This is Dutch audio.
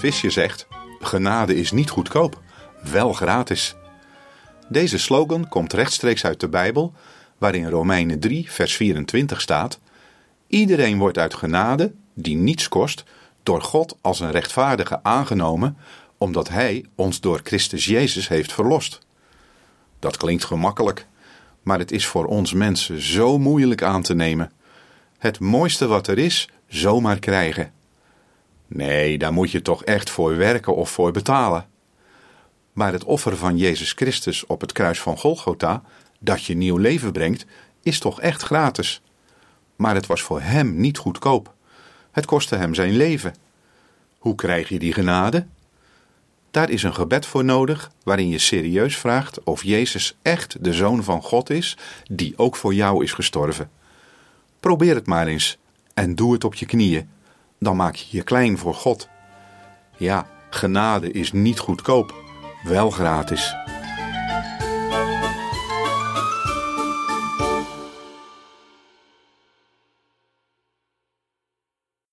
Visje zegt: genade is niet goedkoop, wel gratis. Deze slogan komt rechtstreeks uit de Bijbel, waarin Romeinen 3, vers 24 staat: Iedereen wordt uit genade, die niets kost, door God als een rechtvaardige aangenomen, omdat Hij ons door Christus Jezus heeft verlost. Dat klinkt gemakkelijk, maar het is voor ons mensen zo moeilijk aan te nemen. Het mooiste wat er is, zomaar krijgen. Nee, daar moet je toch echt voor werken of voor betalen. Maar het offer van Jezus Christus op het kruis van Golgotha, dat je nieuw leven brengt, is toch echt gratis. Maar het was voor hem niet goedkoop. Het kostte hem zijn leven. Hoe krijg je die genade? Daar is een gebed voor nodig waarin je serieus vraagt of Jezus echt de Zoon van God is, die ook voor jou is gestorven. Probeer het maar eens en doe het op je knieën. Dan maak je je klein voor God. Ja, genade is niet goedkoop, wel gratis.